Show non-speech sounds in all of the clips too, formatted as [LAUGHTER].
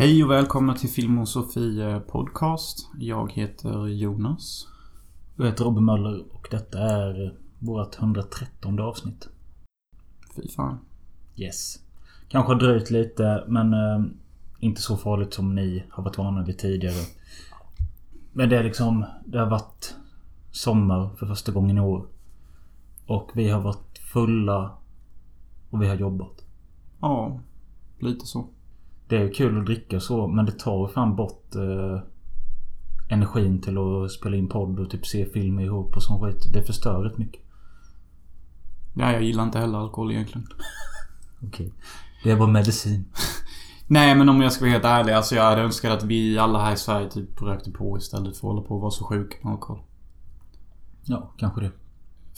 Hej och välkomna till Film och Sofie podcast. Jag heter Jonas. Jag heter Robin Möller och detta är vårt 113 avsnitt. Fy fan. Yes. Kanske har dröjt lite men eh, inte så farligt som ni har varit vana vid tidigare. Men det är liksom... Det har varit sommar för första gången i år. Och vi har varit fulla. Och vi har jobbat. Ja, lite så. Det är kul att dricka så men det tar fan bort eh, energin till att spela in podd och typ se film ihop och sån skit. Det förstör rätt mycket. Nej, jag gillar inte heller alkohol egentligen. [LAUGHS] Okej. Det är bara medicin. [LAUGHS] Nej, men om jag ska vara helt ärlig. Alltså jag hade önskat att vi alla här i Sverige typ rökte på istället för att hålla på och vara så sjuka med alkohol. Ja, kanske det.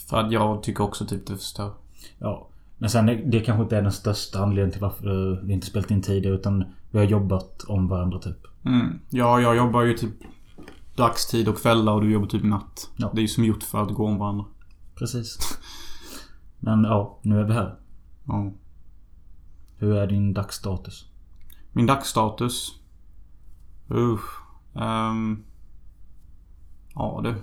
För att jag tycker också typ det förstör. Ja. Men sen det, det kanske inte är den största anledningen till varför vi inte spelat in tidigare utan vi har jobbat om varandra typ. Mm. Ja, jag jobbar ju typ dagstid och kvällar och du jobbar typ natt. Ja. Det är ju som gjort för att gå om varandra. Precis. [LAUGHS] Men ja, nu är vi här. Ja. Hur är din dagsstatus? Min dagsstatus? Usch. Ehm. ja du.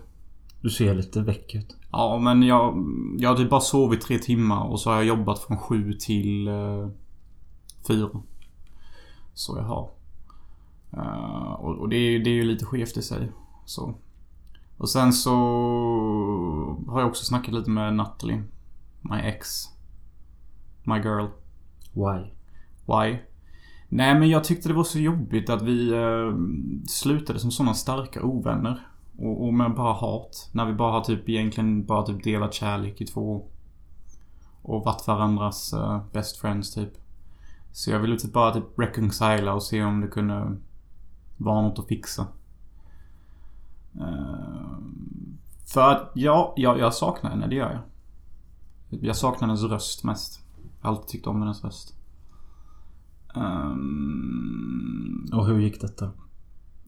Du ser lite väck ut. Ja men jag, jag har typ bara sovit tre timmar och så har jag jobbat från sju till uh, fyra. Så jag har. Uh, och, och det, är, det är ju lite skevt i sig. Så. Och sen så har jag också snackat lite med Natalie. My ex. My girl. Why? Why? Nej men jag tyckte det var så jobbigt att vi eh, slutade som sådana starka ovänner. Och, och med bara hat. När vi bara har typ egentligen bara typ delat kärlek i två år. Och varit varandras eh, best friends typ. Så jag ville typ bara typ reconcila och se om det kunde vara något att fixa. Eh, för att ja, jag, jag saknar henne, det gör jag. Jag saknar hennes röst mest. Jag har alltid tyckt om hennes röst. Ehm, Och hur gick detta?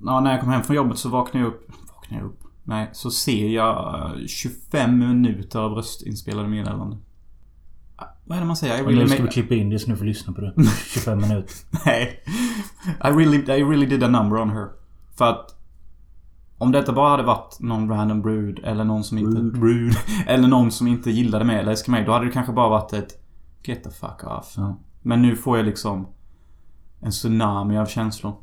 ja, när jag kom hem från jobbet så vaknade jag upp. Vaknade jag upp? Nej, så ser jag eh, 25 minuter av röstinspelade meddelanden. Ah, Vad är det man säger? I really nu ska vi klippa in det så nu får lyssna på det. [LAUGHS] 25 minuter. Nej. I really, I really did a number on her. För att om detta bara hade varit någon random brud eller någon som inte... Rude. [LAUGHS] Eller någon som inte gillade mig eller älskade mig. Då hade det kanske bara varit ett Get the fuck off. Ja. Men nu får jag liksom en tsunami av känslor.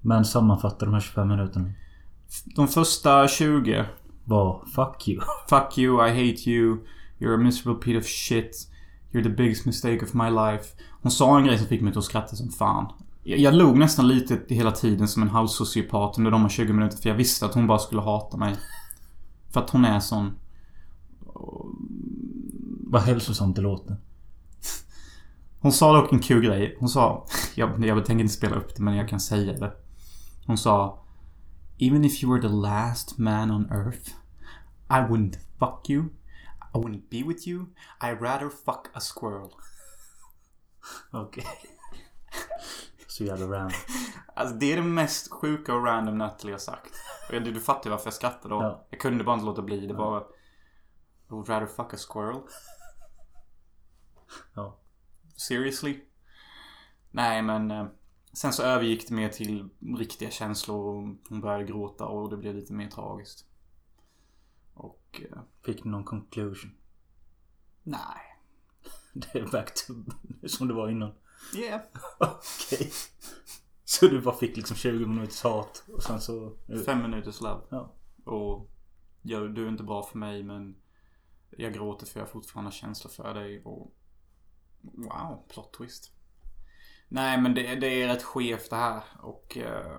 Men sammanfatta de här 25 minuterna. De första 20 Var fuck you. [LAUGHS] Fuck you, I hate you. You're a miserable piece of shit. You're the biggest mistake of my life. Hon sa en grej som fick mig att skratta som fan. Jag, jag log nästan lite hela tiden som en halvsociopat under de här 20 minuterna för jag visste att hon bara skulle hata mig. För att hon är sån. Vad hälsosamt det låter. Hon sa dock en kul grej. Hon sa... [LAUGHS] Jag, jag tänker inte spela upp det men jag kan säga det. Hon sa... Even if you were the last man on earth I wouldn't fuck you. I wouldn't be with you. I'd rather fuck a squirrel. [LAUGHS] Okej. [LAUGHS] Så jävla random. Alltså det är det mest sjuka och random Natalie har sagt. Du, du fattar varför jag skrattade då. Ja. Jag kunde bara inte låta bli. Det var... I would rather fuck a squirrel. Ja. Seriously? Nej men... Sen så övergick det mer till riktiga känslor och hon började gråta och det blev lite mer tragiskt. Och... eh, Fick ni någon conclusion? Nej. [LAUGHS] Det är back to [LAUGHS] som det var innan. Yeah. [LAUGHS] Okej. Så du bara fick liksom 20 minuters hat och sen så... Fem minuters love. Ja. Och... Jag, du är inte bra för mig men... Jag gråter för jag fortfarande har känslor för dig och... Wow, plot twist. Nej men det, det är rätt skevt det här och... eh,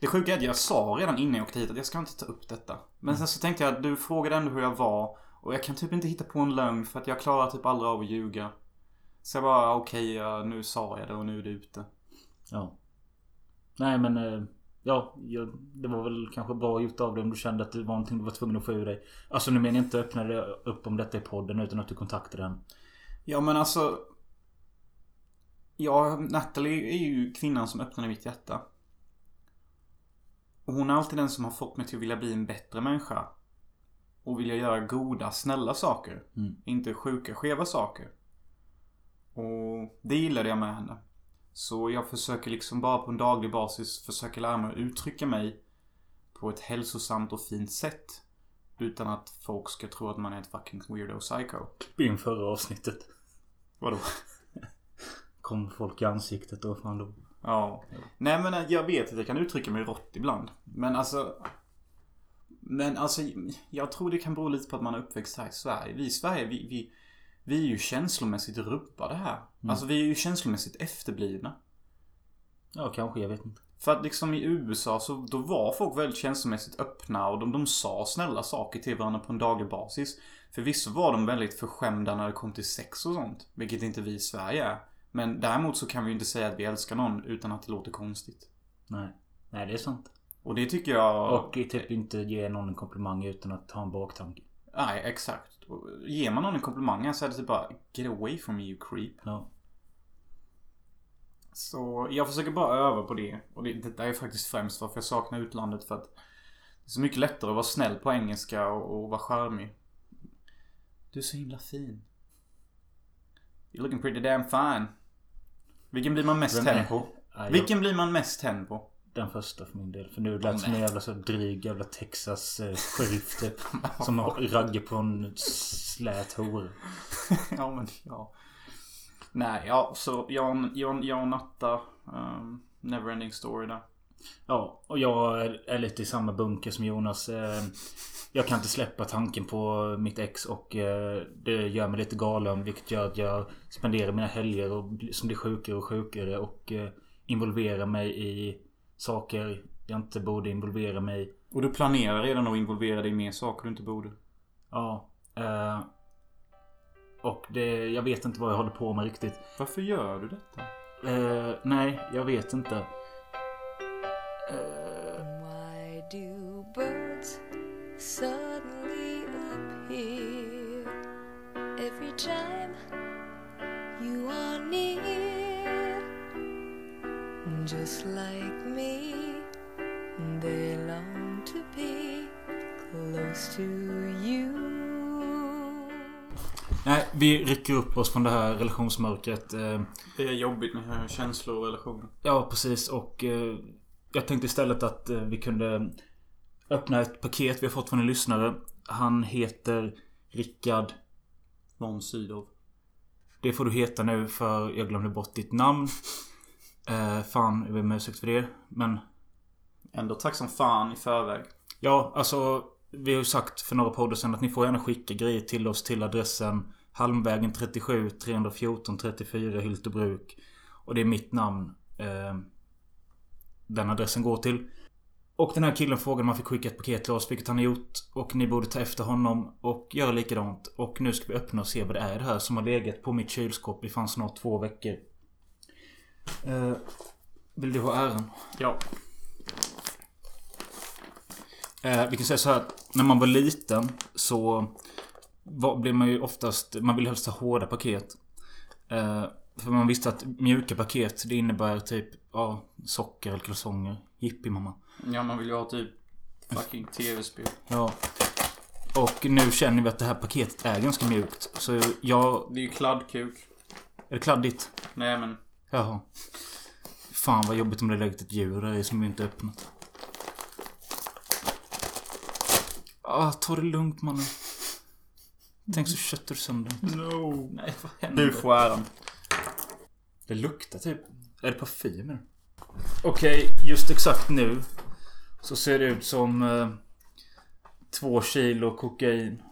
det sjuka är att jag sa redan innan jag åkte hit att jag ska inte ta upp detta. Men sen så tänkte jag att du frågade ändå hur jag var. Och jag kan typ inte hitta på en lögn för att jag klarar typ aldrig av att ljuga. Så jag bara okej, ja, nu sa jag det och nu är det ute. Ja. Nej men... eh, Ja, det var väl kanske bra gjort av dig om du kände att det var någonting du var tvungen att få ur dig. Alltså nu menar jag inte öppna det upp om detta i podden utan att du kontaktade den. Ja men alltså... Ja, Natalie är ju kvinnan som öppnade mitt hjärta. Och hon är alltid den som har fått mig till att vilja bli en bättre människa. Och vilja göra goda, snälla saker. Mm. Inte sjuka, skeva saker. Och det gillade jag med henne. Så jag försöker liksom bara på en daglig basis försöka lära mig att uttrycka mig på ett hälsosamt och fint sätt. Utan att folk ska tro att man är ett fucking weirdo psycho. Klipp in förra avsnittet. Vadå? Kom folk i ansiktet och fan då. Ja. Nej men jag vet att jag kan uttrycka mig rått ibland. Men alltså... Men alltså, jag tror det kan bero lite på att man är uppväxt här i Sverige. Vi i Sverige, vi, vi, vi är ju känslomässigt rubbade här. Mm. Alltså vi är ju känslomässigt efterblivna. Ja, kanske. Jag vet inte. För att liksom i USA så då var folk väldigt känslomässigt öppna och de, de sa snälla saker till varandra på en daglig basis. Förvisso var de väldigt förskämda när det kom till sex och sånt. Vilket inte vi i Sverige är. Men däremot så kan vi ju inte säga att vi älskar någon utan att det låter konstigt. Nej. Nej, det är sant. Och det tycker jag... Och typ inte ge någon en komplimang utan att ha en baktanke. Nej, exakt. Och ger man någon en komplimang så är det typ bara Get away from me you creep. Ja. Så jag försöker bara öva på det. Och det, det är faktiskt främst varför jag saknar utlandet för att det är så mycket lättare att vara snäll på engelska och, och vara charmig. Du är så himla fin. You're looking pretty damn fine. Vilken blir man mest tänd på? Nej, jag- Vilken blir man mest tänd på? Den första för min del. För nu lät det som en jävla så dryg jävla Texas eh, sheriff typ. [LAUGHS] som raggar på en slät hora. [LAUGHS] ja men ja. Nej, ja så jag och Natta. Um, Neverending story där. Ja, och jag är, lite i samma bunker som Jonas. Eh, jag kan inte släppa tanken på mitt ex och eh, det gör mig lite galen. Vilket gör att jag spenderar mina helger och, som blir sjukare och sjukare och eh, involverar mig i saker jag inte borde involvera mig i. Och du planerar redan att involvera dig i mer saker du inte borde. Ja. Och det, jag vet inte vad jag håller på med riktigt. Varför gör du detta? Nej, jag vet inte. Why do birds suddenly appear every time you are near? Just like me, they long to be close to you. nej, vi rycker upp oss från det här relationsmörkret. Eh, Det är jobbigt med känslor och relationer. Ja, precis. Och eh, jag tänkte istället att eh, vi kunde öppna ett paket vi har fått från en lyssnare. Han heter Rickard. Von Sydow. Det får du heta nu för jag glömde bort ditt namn. Eh, fan, jag ber om ursäkt för det. Men Ändå tack som fan i förväg. ja, alltså. Vi har ju sagt för några poddar sedan att ni får gärna skicka grejer till oss till adressen Halmvägen 37 314 34 Hyltebruk. Och det är mitt namn. Eh, den adressen går till. Och den här killen frågade om han fick skicka ett paket till oss, vilket han har gjort. Och ni borde ta efter honom och göra likadant. Och nu ska vi öppna och se vad det är det här som har legat på mitt kylskåp i fan snart två veckor. Eh, vill du ha äran? Ja. Eh, vi kan säga så här att när man var liten så var, blev man ju oftast... Man ville helst ha hårda paket. Eh, för man visste att mjuka paket det innebär typ ja, socker eller kalsonger. Jippi mamma. Ja, man vill ju ha typ fucking tv-spel. Ja. Och nu känner vi att det här paketet är ganska mjukt. Så jag... Det är ju kladdkuk. Är det kladdigt? Nej men. Jaha. Fan vad jobbigt om det legat ett djur där i som vi inte öppnat. Ah, ta det lugnt mannen. Tänk så köttar du sönder. No. Nej, vad händer? Du får äran. Det luktar typ... Är det parfymer? Okej, just exakt nu. Så ser det ut som... Eh, två kilo kokain.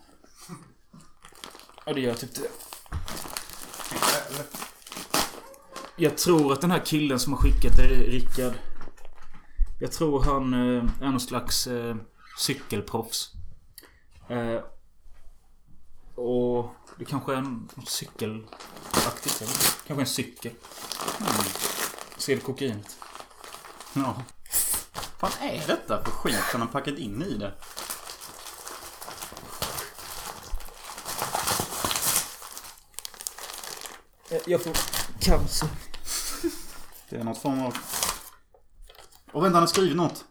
Ja, det gör typ det. Jag tror att den här killen som har skickat det Rickard. Jag tror han eh, är någon slags eh, cykelproffs. Eh, och det kanske är en något cykelaktigt. Eller? Kanske en cykel. Mm. Ser du kokainet? Ja. Vad är detta för skit han har packat in i det? Jag får cancer. Det är något form av... Och vänta, han har skrivit något.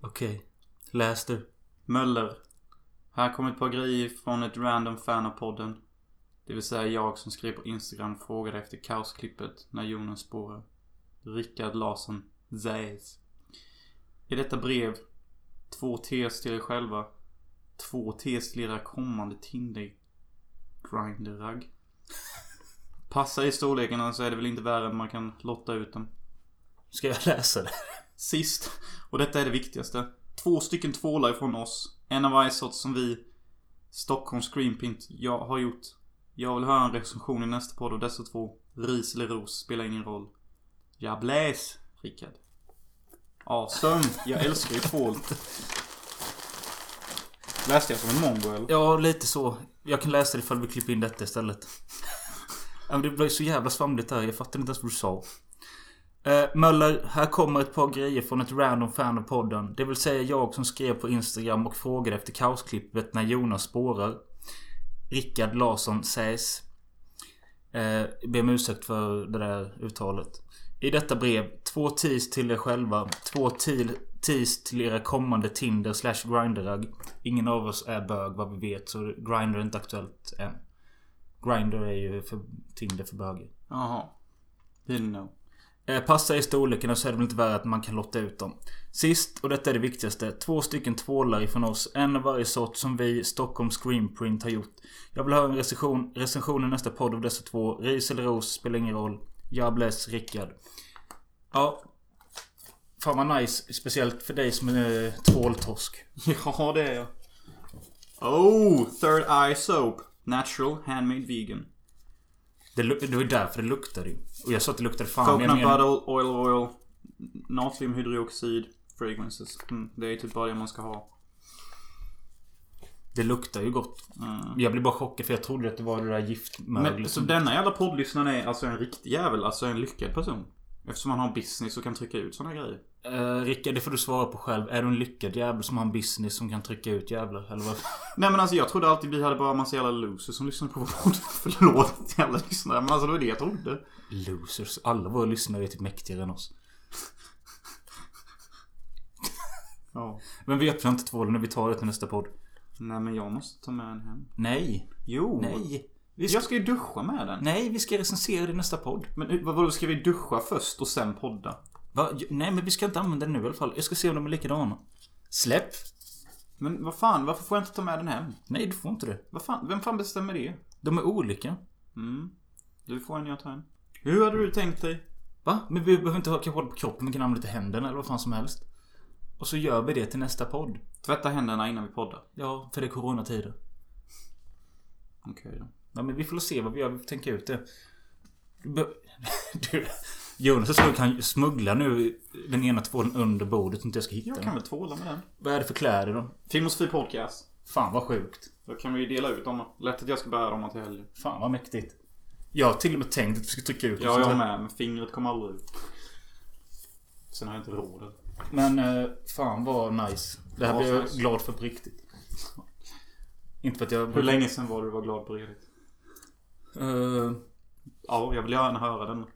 Okej. Läs du. Möller. Här kommer ett par grejer från ett random fan av podden. Det vill säga jag som skrev på Instagram frågade efter kaosklippet när Jonas spårar. Rickard Larsson Zäs. I detta brev Två tes till er själva. Två tes till era kommande Tinder Grindr-ragg. [LAUGHS] Passa i storlekarna så är det väl inte värre än man kan lotta ut dem. Ska jag läsa det? Sist, och detta är det viktigaste. Två stycken tvålar ifrån oss. En av varje sort som vi, Stockholm Screenprint, jag har gjort. Jag vill höra en recension i nästa podd av dessa två. Ris eller ros, spelar ingen roll. Jag bläs, Rickard. Awesome. Jag älskar ju tvål. Läste jag som en mongo eller? Ja, lite så. Jag kan läsa det ifall vi klipper in detta istället. Men det blev så jävla svamligt där. Jag fattar inte ens vad du sa. Eh, Möller, här kommer ett par grejer från ett random fan av podden. Det vill säga jag som skrev på Instagram och frågade efter kaosklippet när Jonas spårar. Rickard Larsson sägs. Eh, ber om ursäkt för det där uttalet. I detta brev, två tis till er själva. Två tis till era kommande Tinder slash Grindrag Ingen av oss är bög vad vi vet, så Grindr är inte aktuellt än. Grindr är ju för Tinder för böger. Jaha. Didn't know. Eh, passa i storlekarna så är det väl inte värre att man kan lotta ut dem. Sist, och detta är det viktigaste. Två stycken tvålar ifrån oss. En av varje sort som vi, Stockholm Screenprint, har gjort. Jag vill ha en recension, recension i nästa podd av dessa två. Ris eller ros, spelar ingen roll. Jag bless Rickard. Ja. Fan vad nice. Speciellt för dig som är tvåltorsk. [LAUGHS] Ja, det är jag. Oh! Third Eye Soap. Natural, handmade, vegan. Det, det var därför det luktade ju. Och jag sa att det luktade fan. men Coconut menar- butter, oil oil. Natriumhydroxid. Fragrances. Mm, det är typ bara det man ska ha. Det luktar ju gott. Mm. Jag blev bara chockad för jag trodde att det var det där giftmöglet. Men, så denna jävla poddlyssnaren är alltså en riktig jävel. Alltså en lyckad person. Eftersom han har business och kan trycka ut såna grejer. Uh, Rickard, det får du svara på själv. Är du en lyckad jävel som har en business som kan trycka ut jävlar? Eller vad? [LAUGHS] Nej men alltså jag trodde alltid vi hade bara massa jävla losers som lyssnade på vår podd. [LAUGHS] Förlåt jävla lyssnare. Men alltså det var det jag trodde. Losers. Alla våra lyssnare är typ mäktigare än oss. Ja. Men vi öppnar inte tvålen när vi tar det till nästa podd. Nej men jag måste ta med den hem. Nej. Jo. Nej. Vi ska... Jag ska ju duscha med den. Nej, vi ska recensera det i nästa podd. Men vad- vadå, ska vi duscha först och sen podda? Va? Nej, men vi ska inte använda den nu i alla fall. Jag ska se om de är likadana. Släpp. Men vad fan, varför får jag inte ta med den hem? Nej, du får inte det. Vad fan, vem fan bestämmer det? De är olika. Mm. Du får en, jag tar en. Hur hade du tänkt dig? Va? Men vi behöver inte ha hålla på kroppen. Vi kan använda lite händerna eller vad fan som helst. Och så gör vi det till nästa podd. Tvätta händerna innan vi poddar. Ja, för det är coronatider. Okej då. Ja, men vi får se vad vi gör. Vi får tänka ut det. Du, [LAUGHS] Jonas tror kan smuggla nu den ena tvålen under bordet så inte jag ska hitta Jag den. kan väl tvåla med den. Vad är det för kläder då? Filmosofi podcast. Fan vad sjukt. Då kan vi dela ut dem. Lätt att jag ska bära dem till helgen. Fan vad mäktigt. Jag har till och med tänkt att vi ska trycka ut Ja, sånt jag här. med. Men fingret kommer aldrig ut. Sen har jag inte råd. Men eh, fan vad nice. Det här Ja, blir jag nice. glad för på riktigt. Inte för att jag... Hur länge sen var du var glad på Reddit? Eh, Ja, jag vill gärna höra den.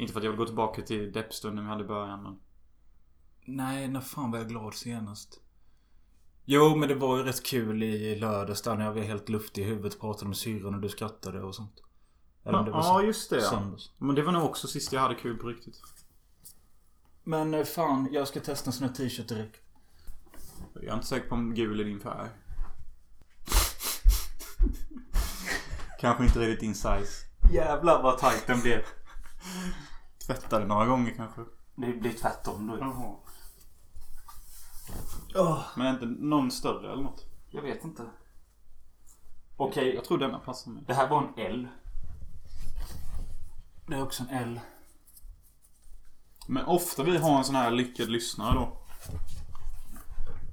Inte för att jag vill gå tillbaka till deppstunden vi hade i början men... nej, när fan var jag glad senast? Jo, men det var ju rätt kul i lördags där när jag var helt luftig i huvudet och pratade med syrran och du skrattade och sånt. Eller om det var Ja, just det söndags. Men det var nog också sist jag hade kul på riktigt. Men eh, fan, jag ska testa en sån här t-shirt direkt. Jag är inte säker på om gul är din färg. [LAUGHS] Kanske inte riktigt din size. Jävlar vad tight den blev. Tvättade några gånger kanske. Det blir tvärtom då. Jaha. Åh, Men inte någon större eller något? jag vet inte. Okej, Jag tror denna passar mig. det här var en L. Det är också en L. Men ofta vi har en sån här lyckad lyssnare då.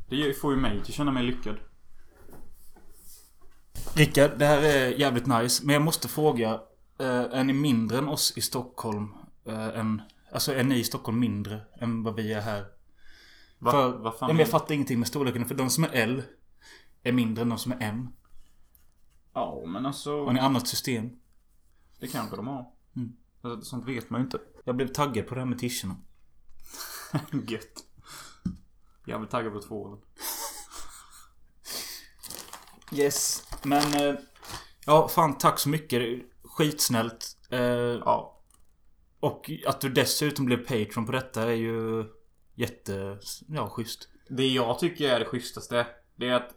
Det får ju mig till att känna mig lyckad. Rickard, det här är jävligt nice. Men jag måste fråga. Eh, är ni mindre än oss i Stockholm? Eh, än, alltså är ni i Stockholm mindre än vad vi är här? Va? För, Vad ja, men jag fattar ingenting med storleken. För de som är L är mindre än de som är M. Ja, men alltså. Har ni annat system? Det kanske de har. Mm. Alltså, Sånt vet man ju inte. Jag blev taggad på det här med tischerna. [LAUGHS] Gött. Jag vill tagga på tvålen. Yes. Men... Eh, Ja, fan tack så mycket. Skitsnällt. Eh, Ja. Och att du dessutom blev Patreon på detta är ju jätte... Ja, schysst. Det jag tycker är det schysstaste. Det är att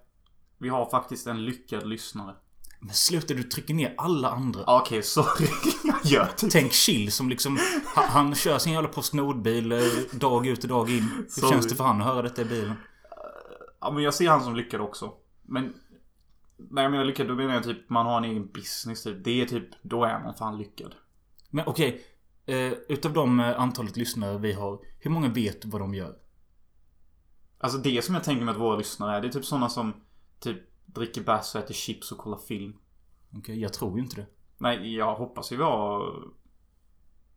vi har faktiskt en lyckad lyssnare. Men sluta, du trycker ner alla andra. Okej, sorry. [LAUGHS] jag gör typ Tänk Chill som liksom... Han, han kör sin jävla Postnord-bil eh, dag ut och dag in. Hur Sorry. känns det för han att höra detta i bilen? Ja men jag ser han som lyckad också. Men när jag menar lyckad då menar jag typ man har en egen business typ. Det är typ, då är man fan lyckad. Men okej. Eh, utav de eh, antalet lyssnare vi har. Hur många vet vad de gör? Alltså det som jag tänker mig att våra lyssnare är, det är typ sådana som typ dricker bärs och äter chips och kollar film. Okej, jag tror ju inte det. Nej, jag hoppas ju vi har...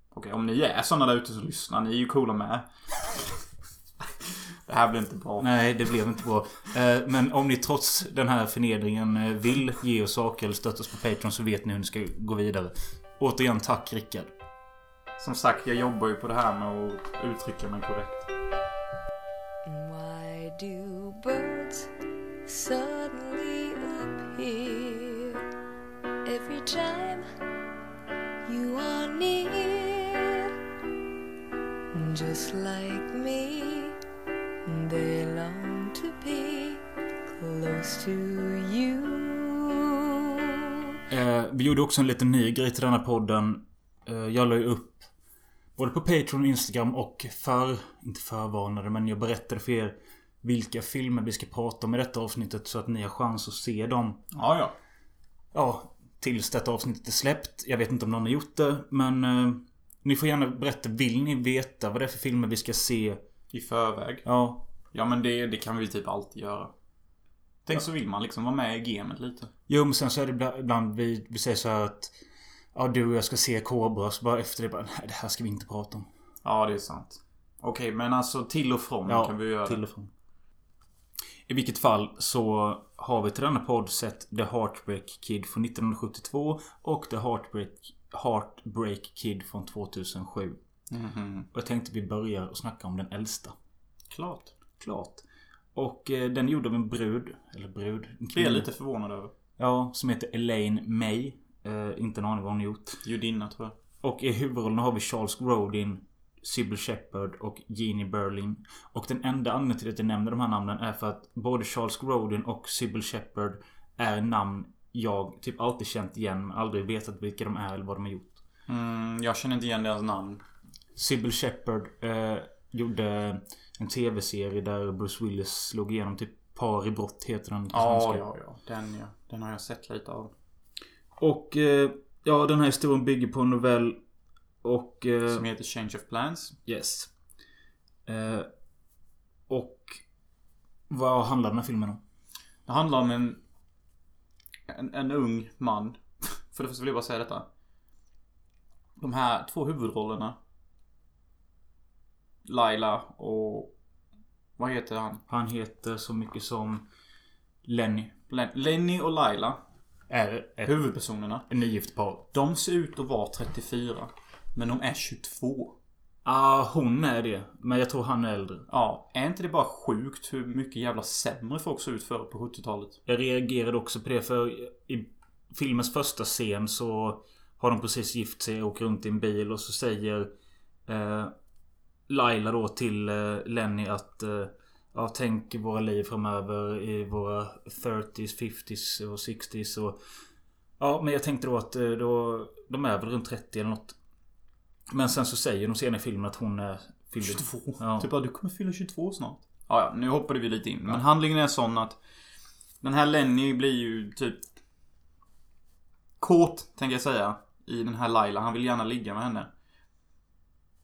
Okej, om ni är sådana där ute som lyssnar, ni är ju coola med. [LAUGHS] det här blir inte bra. Nej, det blev inte bra. Eh, men om ni trots den här förnedringen eh, vill ge oss saker eller stötta oss på Patreon så vet ni hur ni ska gå vidare. Återigen, tack Rickard. Som sagt, jag jobbar ju på det här med att uttrycka mig korrekt. Why do birds suddenly appear every time you are near? Just like me, they long to be close to you. Eh, vi gjorde också en liten ny grej till denna podden. Eh, jag la ju upp både på Patreon och Instagram och för... Inte förvarnade, men jag berättade för er vilka filmer vi ska prata om i detta avsnittet så att ni har chans att se dem. Ja, ja. Ja, tills detta avsnittet är släppt. Jag vet inte om någon har gjort det, men... Eh, ni får gärna berätta. Vill ni veta vad det är för filmer vi ska se? I förväg. Ja. Ja, men det, det kan vi typ alltid göra. Tänk så vill man liksom vara med i gamet lite. Jo, men sen så är det ibla- ibland vi, vi säger så här att... Ja, du och jag ska se Cobra. Så bara efter det bara... Nej, det här ska vi inte prata om. Ja, det är sant. Okej, men alltså till och från Ja, kan vi göra. till och från. I vilket fall så har vi till denna podd sett The Heartbreak Kid från 1972 och The Heartbreak, Heartbreak Kid från 2007. Mhm. Och jag tänkte vi börjar och snacka om den äldsta. Klart. Klart. Och eh, den gjorde av en brud. Eller brud. En Det är kvinna. jag lite förvånad över. Ja, som heter Elaine May. Eh, inte en aning vad hon har gjort. Judinna tror jag. Och i huvudrollen har vi Charles Grodin, Sybil Shepard och Jeannie Berlin. Och den enda anledningen till att jag nämner de här namnen är för att både Charles Grodin och Sybil Shepard är namn jag typ alltid känt igen men aldrig vetat vilka de är eller vad de har gjort. Mm, jag känner inte igen deras namn. Sybil Shepard eh, gjorde en tv-serie där Bruce Willis slog igenom typ Par i brott heter den på Ja, svenska. ja, ja. Den ja. Den har jag sett lite av. Och eh, ja, den här historien bygger på en novell. Och... Eh, Som heter Change of Plans. Yes. Eh, och vad handlar den här filmen om? Det handlar om en... En, en ung man. [LAUGHS] För det första vill jag bara säga detta. De här två huvudrollerna. Laila och... Vad heter han? Han heter så mycket som Lenny. Len- Lenny och Laila. Är ett Huvudpersonerna. nygift par. De ser ut att vara 34. Men de är 22. ah, hon är det. Men jag tror han är äldre. Ja, är inte det bara sjukt hur mycket jävla sämre folk såg ut förr på 70-talet? Jag reagerade också på det för i filmens första scen så har de precis gift sig och åker runt i en bil och så säger eh, Laila då till eh, Lenny att eh, Ja, tänk våra liv framöver i våra 30s, 50s och 60s och Ja, men jag tänkte då att eh, då, de är väl runt 30 eller något. Men sen så säger de senare i filmen att hon är fyller 22. Ja. Typ att du kommer fylla 22 snart. Ja, ja, nu hoppade vi lite in. Men handlingen är sån att den här Lenny blir ju typ kåt, tänker jag säga. I den här Laila. Han vill gärna ligga med henne.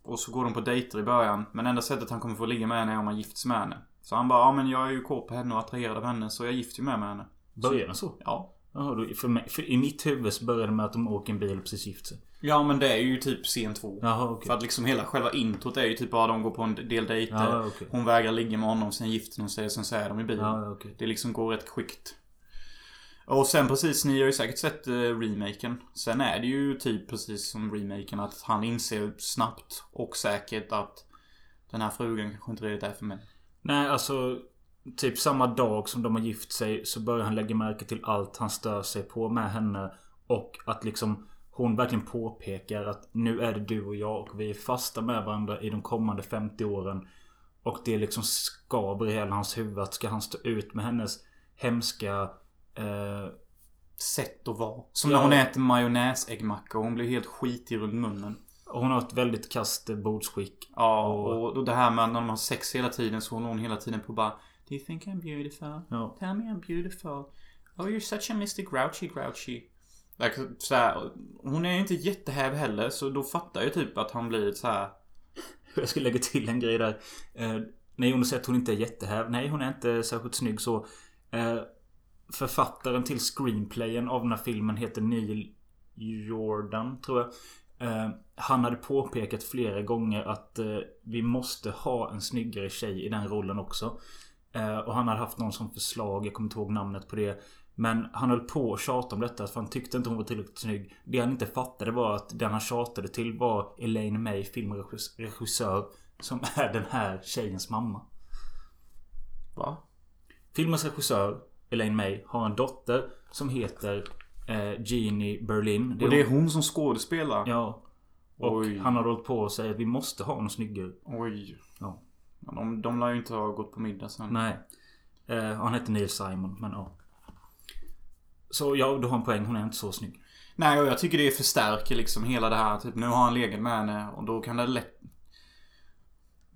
Och så går de på dejter i början. Men enda sättet han kommer få ligga med henne är om han gifts med henne. Så han bara, ja men jag är ju kåt på henne och attraherad av henne så jag gifter ju med, med henne. Börjar den så? Ja. Jaha, för, mig, för i mitt huvud så börjar det med att de åker en bil och precis gift sig. Ja men det är ju typ scen två. Jaha, okej. För att liksom hela själva introt är ju typ bara de går på en del dejter. Ja, okej. Hon vägrar ligga med honom, sen gifter hon sig, sen så är de i bilen. Ja, ja, okej. Det liksom går rätt kvickt. Och sen precis, ni har ju säkert sett eh, remaken. Sen är det ju typ precis som remaken att han inser snabbt och säkert att den här frugan kanske inte riktigt är för mig. Nej, alltså. Typ samma dag som de har gift sig så börjar han lägga märke till allt han stör sig på med henne. Och att liksom hon verkligen påpekar att nu är det du och jag och vi är fasta med varandra i de kommande 50 åren. Och det liksom skaver i hela hans huvud. Att ska han stå ut med hennes hemska... Eh, Sätt att vara. Som Ja. när hon äter majonnäsäggmacka och hon blir helt skitig runt munnen. hon har ett väldigt kast bordsskick. Ja, Och- och, och det här med när de har sex hela tiden så håller hon hela tiden på bara Do you think I'm beautiful? Ja. Tell me I'm beautiful. Oh you're such a Mr Grouchy Grouchy. Så här, hon är inte jättehäv heller så då fattar jag typ att han blir så här. [LAUGHS] Jag skulle lägga till en grej där. Eh, när Jonas säger att hon inte är jättehäv. Nej, hon är inte särskilt snygg så. Eh, författaren till screenplayen av den här filmen heter Neil Jordan, tror jag. Eh, han hade påpekat flera gånger att eh, vi måste ha en snyggare tjej i den rollen också. Eh, och han hade haft någon som förslag, jag kommer inte ihåg namnet på det. Men han höll på att tjata om detta för han tyckte inte hon var tillräckligt snygg. Det han inte fattade var att den han tjatade till var Elaine May, filmregissör. Som [LAUGHS] är den här tjejens mamma. Va? Filmens regissör, Elaine May, har en dotter som heter eh, Jeannie Berlin. Och det är hon som skådespelar? Ja. Och Oj. han har hållit på att säga att vi måste ha någon snyggare. Oj. Ja. Men De, de lär ju inte ha gått på middag sen. Nej. Eh, han heter Neil Simon, men ja. Så ja, du har en poäng. Hon är inte så snygg. Nej, och jag tycker det förstärker liksom hela det här. Typ nu har han legat med henne och då kan det lätt...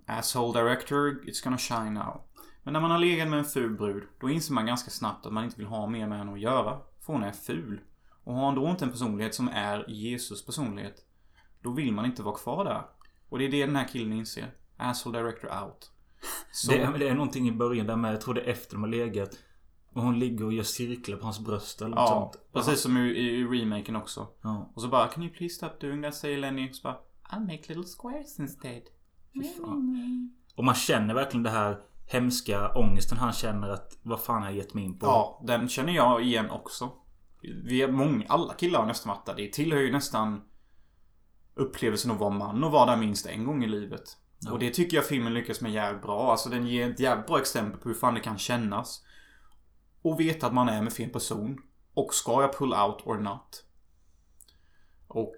Asshole director, it's gonna shine now. Men när man har legat med en ful brud, då inser man ganska snabbt att man inte vill ha mer med henne att göra. För hon är ful. Och har han då inte en personlighet som är Jesus personlighet, då vill man inte vara kvar där. Och det är det den här killen inser. Asshole director out. Så, Det, är- det är någonting i början där med, jag tror det är efter de har legat. Och hon ligger och gör cirklar på hans bröst eller något ja, sånt. precis som i, i, i remaken också. Ja. Och så bara Can you please stop doing that? Säger Lenny. Så bara I'll make little squares instead. Fy fan. Och man känner verkligen det här hemska ångesten han känner att vad fan har jag gett mig in på? Ja, den känner jag igen också. Vi är många, alla killar har nästan varit där. Det tillhör ju nästan upplevelsen att vara man och vara där minst en gång i livet. Ja. Och det tycker jag filmen lyckas med jävligt bra. Alltså den ger ett jävligt bra exempel på hur fan det kan kännas. Och veta att man är med fel person. Och ska jag pull out or not? Och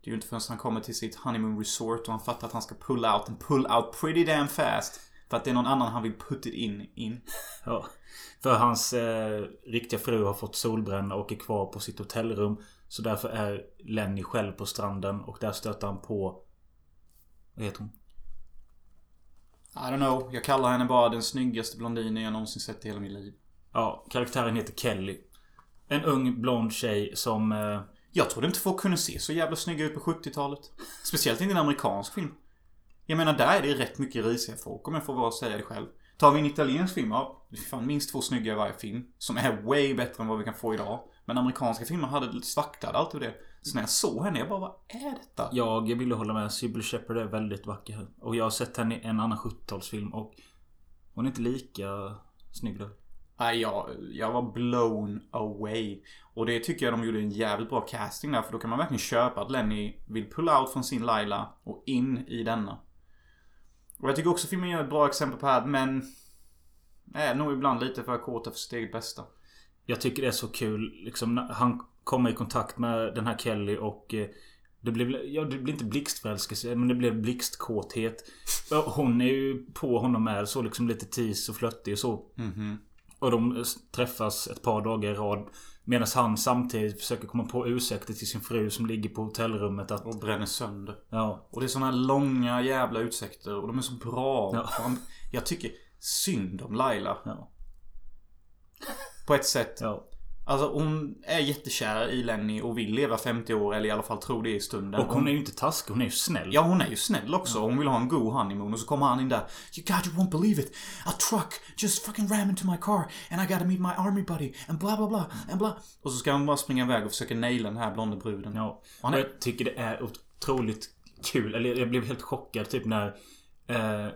det är ju inte förrän han kommer till sitt honeymoon resort och han fattar att han ska pull out and pull out pretty damn fast. För att det är någon annan han vill put it in. in. [LAUGHS] Ja. För hans eh, riktiga fru har fått solbränna och är kvar på sitt hotellrum. Så därför är Lenny själv på stranden och där stöter han på... Vad heter hon? I don't know. Jag kallar henne bara den snyggaste blondinen jag någonsin sett i hela mitt liv. Ja, karaktären heter Kelly. En ung blond tjej som... Eh, Jag trodde inte folk kunde se så jävla snygga ut på 70-talet. Speciellt inte i en amerikansk film. Jag menar, där är det rätt mycket risiga folk om jag får bara säga det själv. Tar vi en italiensk film, ja, det är fan minst två snygga i varje film. Som är way bättre än vad vi kan få idag. Men amerikanska filmer hade lite svaktade allt och det. Så när jag såg henne, jag bara, vad är detta? jag ville hålla med. Sybil Shepherd är väldigt vacker. Och jag har sett henne i en annan 70-talsfilm och... Hon är inte lika snygg då. Nej, jag, jag var blown away. Och det tycker jag de gjorde en jävligt bra casting där. För då kan man verkligen köpa att Lenny vill pull out från sin Laila och in i denna. Och jag tycker också filmen gör ett bra exempel på det här, men... Är nog ibland lite för kåta för sitt eget bästa. Jag tycker det är så kul liksom han kommer i kontakt med den här Kelly och eh, det blev, ja, det blev inte blixtförälskelse men det blev blixtkåthet. Hon är ju på honom med så liksom lite tis och flörtig och så. Mhm. Och de träffas ett par dagar i rad. Medan han samtidigt försöker komma på ursäkter till sin fru som ligger på hotellrummet att... Och bränner sönder. Ja. Och det är såna här långa jävla ursäkter och de är så bra. Ja. Fan, Jag tycker synd om Laila. Ja. På ett sätt. ja. Alltså hon är jättekär i Lenny och vill leva 50 år eller i alla fall tro det i stunden. Och hon är ju inte taskig. Hon är ju snäll. Ja, hon är ju snäll också. Hon vill ha en god honeymoon. Och så kommer han in där. You God, you won't believe it. A truck just fucking ram into my car. And I gotta meet my army buddy. And bla bla bla. And bla. Och så ska han bara springa iväg och försöka naila den här blonda bruden. Ja. Och är- jag tycker det är otroligt kul. Eller jag blev helt chockad typ när eh,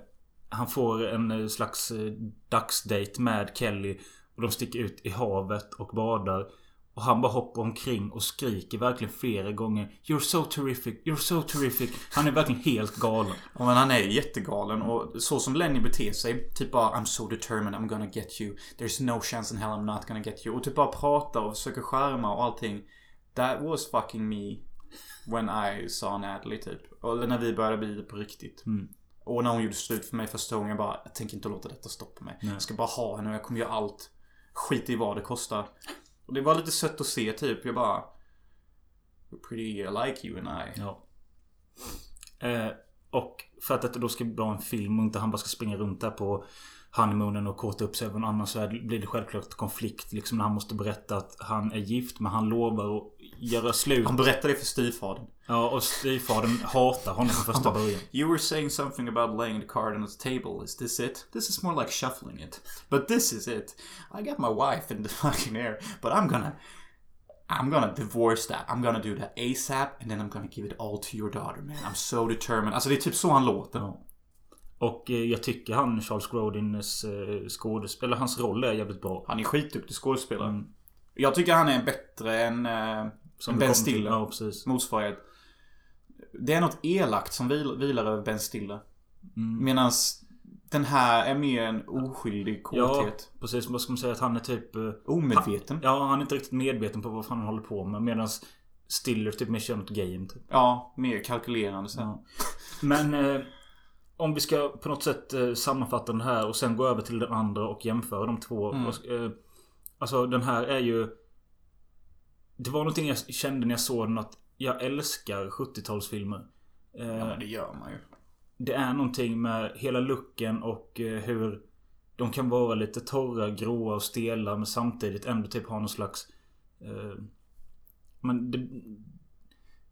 han får en eh, slags eh, dagsdate med Kelly. Och de sticker ut i havet och badar. Och han bara hoppar omkring och skriker verkligen flera gånger You're so terrific, you're so terrific. Han är verkligen helt galen. Ja, men han är jättegalen och så som Lenny beter sig. Typ bara I'm so determined I'm gonna get you. There's no chance in hell I'm not gonna get you. Och typ bara pratar och försöker skärma och allting. That was fucking me. When I saw Natalie typ. Och när vi började bli det på riktigt. Mm. Och när hon gjorde slut för mig första gången. Jag bara, jag tänker inte låta detta stoppa mig. Nej. Jag ska bara ha henne och jag kommer göra allt. Skit i vad det kostar. Och det var lite sött att se typ. Jag bara... We're pretty like you and I. Ja. Eh, och för att detta då ska vara en film och inte han bara ska springa runt där på honeymoonen och kåta upp sig över någon annan så blir det självklart konflikt. Liksom när han måste berätta att han är gift men han lovar att göra slut. Han berättade det för styvfadern. Ja och styvfadern hatar honom från första början. You were saying something about laying the card on the table. Is this it? This is more like shuffling it. But this is it. I got my wife in the [LAUGHS] fucking air, but I'm gonna. I'm gonna divorce that. I'm gonna do that ASAP and then I'm gonna give it all to your daughter man. I'm so determined. Alltså det är typ så han låter. Ja. Och eh, jag tycker han Charles Grodins eh, skådespel, eller hans roll är jävligt bra. Han är skitduktig skådespelare. Mm. Jag tycker han är bättre än, äh, Som Ben Stiller. Ja precis. Motsvarighet. Det är något elakt som vil, vilar över Ben Stiller. Mm. Medan den här är mer en oskyldig Ja kåthet. precis. Vad ska man säga? Att han är typ... eh, Omedveten. Ja, han är inte riktigt medveten på vad fan han håller på med. Medan Stiller typ mer kör något game typ. Ja, mer kalkylerande sen. Ja. Men eh, om vi ska på något sätt eh, sammanfatta den här och sen gå över till den andra och jämföra de två. Mm. Ska- Eh, alltså den här är ju... Det var någonting jag kände när jag såg den att jag älskar 70-talsfilmer. Eh, Ja, men det gör man ju. det är någonting med hela looken och eh, hur de kan vara lite torra, gråa och stela men samtidigt ändå typ ha någon slags... Eh, men det,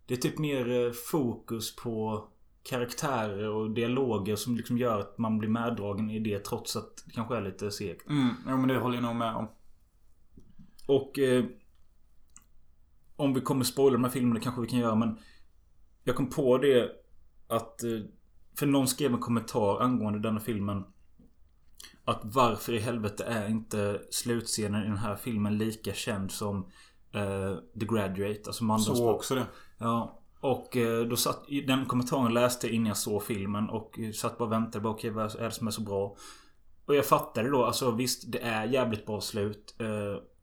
det är typ mer fokus på karaktärer och dialoger som liksom gör att man blir meddragen i det trots att det kanske är lite segt. Mm, jo, men det håller jag nog med om. Och eh, Om vi kommer spoila de här filmerna kanske vi kan göra men Jag kom på det att eh, För någon skrev en kommentar angående denna filmen Att varför i helvete är inte slutscenen i den här filmen lika känd som eh, The Graduate, alltså Mandelbrot. Så också det. Ja. Och eh, då satt, den kommentaren läste innan jag såg filmen och satt bara och väntade. Bara, Okej, vad är det som är så bra? Och jag fattade då, alltså visst det är jävligt bra slut.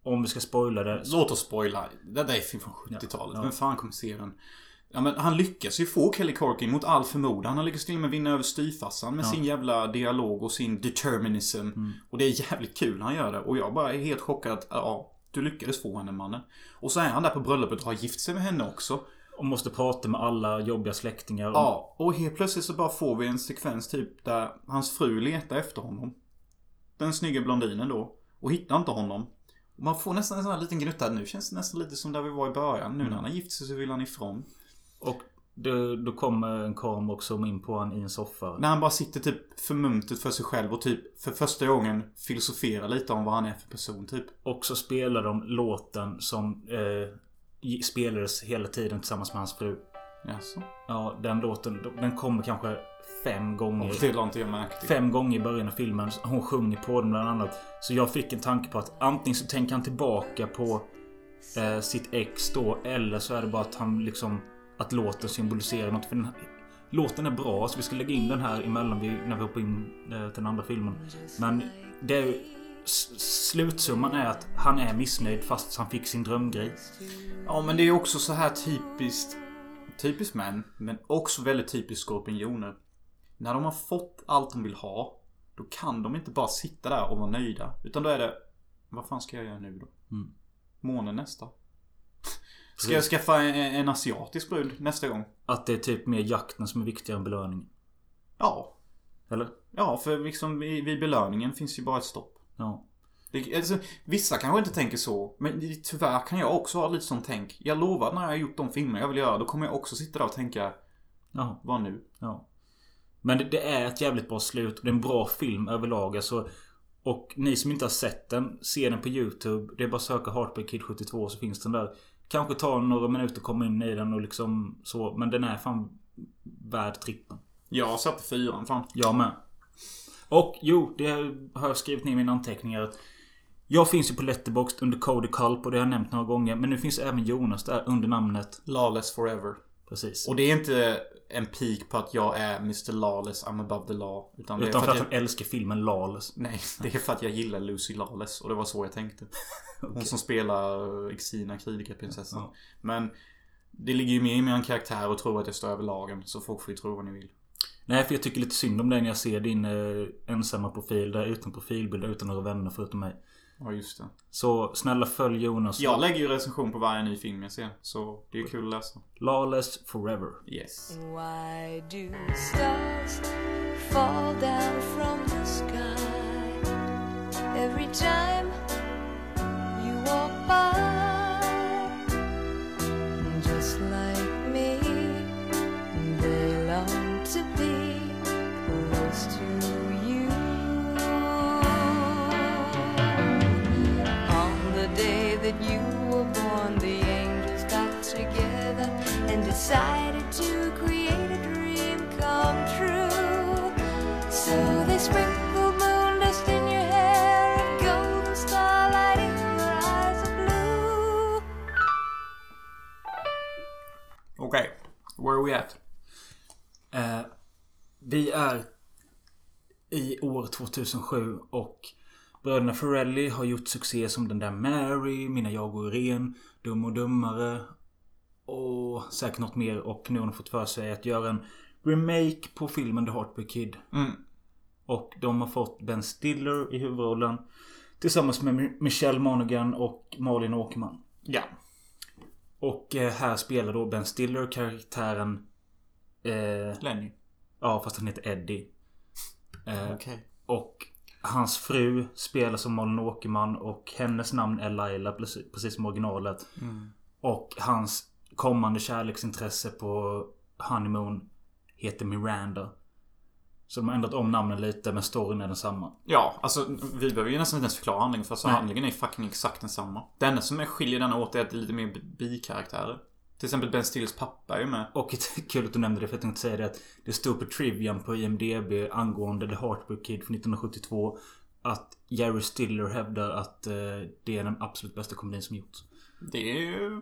Om vi ska spoila det. Låt oss spoila. Det där är film från 70-talet. Ja. Vem fan kommer se den? Ja men han lyckas ju få Kelly Corkin mot all förmodan. Han lyckas till och med vinna över styvfarsan med Ja. sin jävla dialog och sin determinism. Mm. Och det är jävligt kul när han gör det. Och jag bara är helt chockad att ja, du lyckades få henne mannen. Och så är han där på bröllopet och har gift sig med henne också. Och måste prata med alla jobbiga släktingar. Ja, och helt plötsligt så bara får vi en sekvens typ där hans fru letar efter honom. Den snygga blondinen då. Och hittar inte honom. Man får nästan en sån här liten gnutta. Nu känns det nästan lite som där vi var i början. Nu när han har gift sig så vill han ifrån. Och då, då kommer en kamera och zoomar in på honom i en soffa. När han bara sitter typ förmumtet för sig själv och typ för första gången filosoferar lite om vad han är för person typ. Och så spelar de låten som eh, spelades hela tiden tillsammans med hans fru. Jaså? Ja, den låten. Den kommer kanske fem gånger. Och det la inte jag märke till. Fem gånger i början av filmen. Hon sjunger på den bland annat. Så jag fick en tanke på att antingen så tänker han tillbaka på eh, sitt ex då. Eller så är det bara att han liksom... Att låten symboliserar något. För den, låten är bra. Så vi ska lägga in den här emellan vi, när vi hoppar in eh, till den andra filmen. Men det är Slutsumman är att han är missnöjd fast han fick sin drömgrej. Ja men det är också så här typiskt Typiskt män Men också väldigt typiskt skorpioner När de har fått allt de vill ha Då kan de inte bara sitta där och vara nöjda Utan då är det Vad fan ska jag göra nu då? Mm. Månen nästa Ska jag skaffa en, en asiatisk brud nästa gång? Att det är typ mer jakten som är viktigare än belöningen. Ja Eller? Ja för liksom vid, belöningen finns ju bara ett stopp Ja. det, alltså, Vissa kanske inte tänker så Men tyvärr kan jag också ha lite sånt tänk Jag lovar när jag har gjort de filmer jag vill göra Då kommer jag också sitta där och tänka Ja. Vad nu? Ja. Men det, det är ett jävligt bra slut. och Det är en bra film överlag. Alltså, och ni som inte har sett den, se den på YouTube. Det är bara att söka Heartbreak Kid 72 så finns den där. Kanske ta några minuter att komma in i den och liksom så. Men den är fan värd trippen. Jag satte fyran fan. Jag med. Och jo, det har jag skrivit ner i mina anteckningar. att Jag finns ju på Letterboxd under Cody Culp och det har jag nämnt några gånger. Men nu finns även Jonas där under namnet. Lawless forever. Precis. Och det är inte en peak på att jag är Mr Lawless, I'm above the law. Utan Utan för för att jag... han älskar filmen Lawless. Nej, [LAUGHS] det är för att jag gillar Lucy Lawless. Och det var så jag tänkte. [LAUGHS] Hon som spelar Xena, kritikerprinsessan. Ja. Men det ligger ju mer i min karaktär att tro att jag står över lagen. Så folk får ju tro vad ni vill. Nej, för jag tycker lite synd om dig när jag ser din eh, ensamma profil där utan profilbild utan några vänner förutom mig. Ja, just det. Så snälla följ Jonas. Jag lägger ju recension på varje ny film jag ser. Så det är kul att läsa. Lawless forever. Yes. Why do stars fall down from the sky every time you walk by? Just like me, they long to be close to that you were born, the angels got together and decided to create a dream come true. So they sprinkled moon dust in your hair and golden starlight in your eyes of blue. Okej. Where are we at? Eh, vi är i år 2007 och bröderna Ferrelli har gjort succé som den där Mary, Mina jag och Irene, Dum och Dummare och säkert något mer och nu har de fått för sig att göra en remake på filmen The Heartbreak Kid. Mm. Och de har fått Ben Stiller i huvudrollen tillsammans med Mi- Michelle Monaghan och Malin Åkerman. Ja. Och eh, här spelar då Ben Stiller karaktären eh, Lenny. Ja, fast han heter Eddie. Eh, Okej. Och hans fru spelas som Malin Åkerman och hennes namn är Laila precis som originalet. Mm. Och hans kommande kärleksintresse på Honeymoon heter Miranda. Så de har ändrat om namnen lite men storyn är densamma. Ja, alltså vi behöver ju nästan inte ens förklara handlingen för alltså, Nej. handlingen är fucking exakt densamma. Det enda som är skiljer denna åt är att det är lite mer bikaraktärer. Till exempel Ben Stillers pappa är ju med. Och kul att du nämnde det för jag tänkte säga det att det stod på Trivian på IMDB angående The Heartbreak Kid från 1972 att Jerry Stiller hävdar att eh, det är den absolut bästa komedin som gjorts. Det är ju...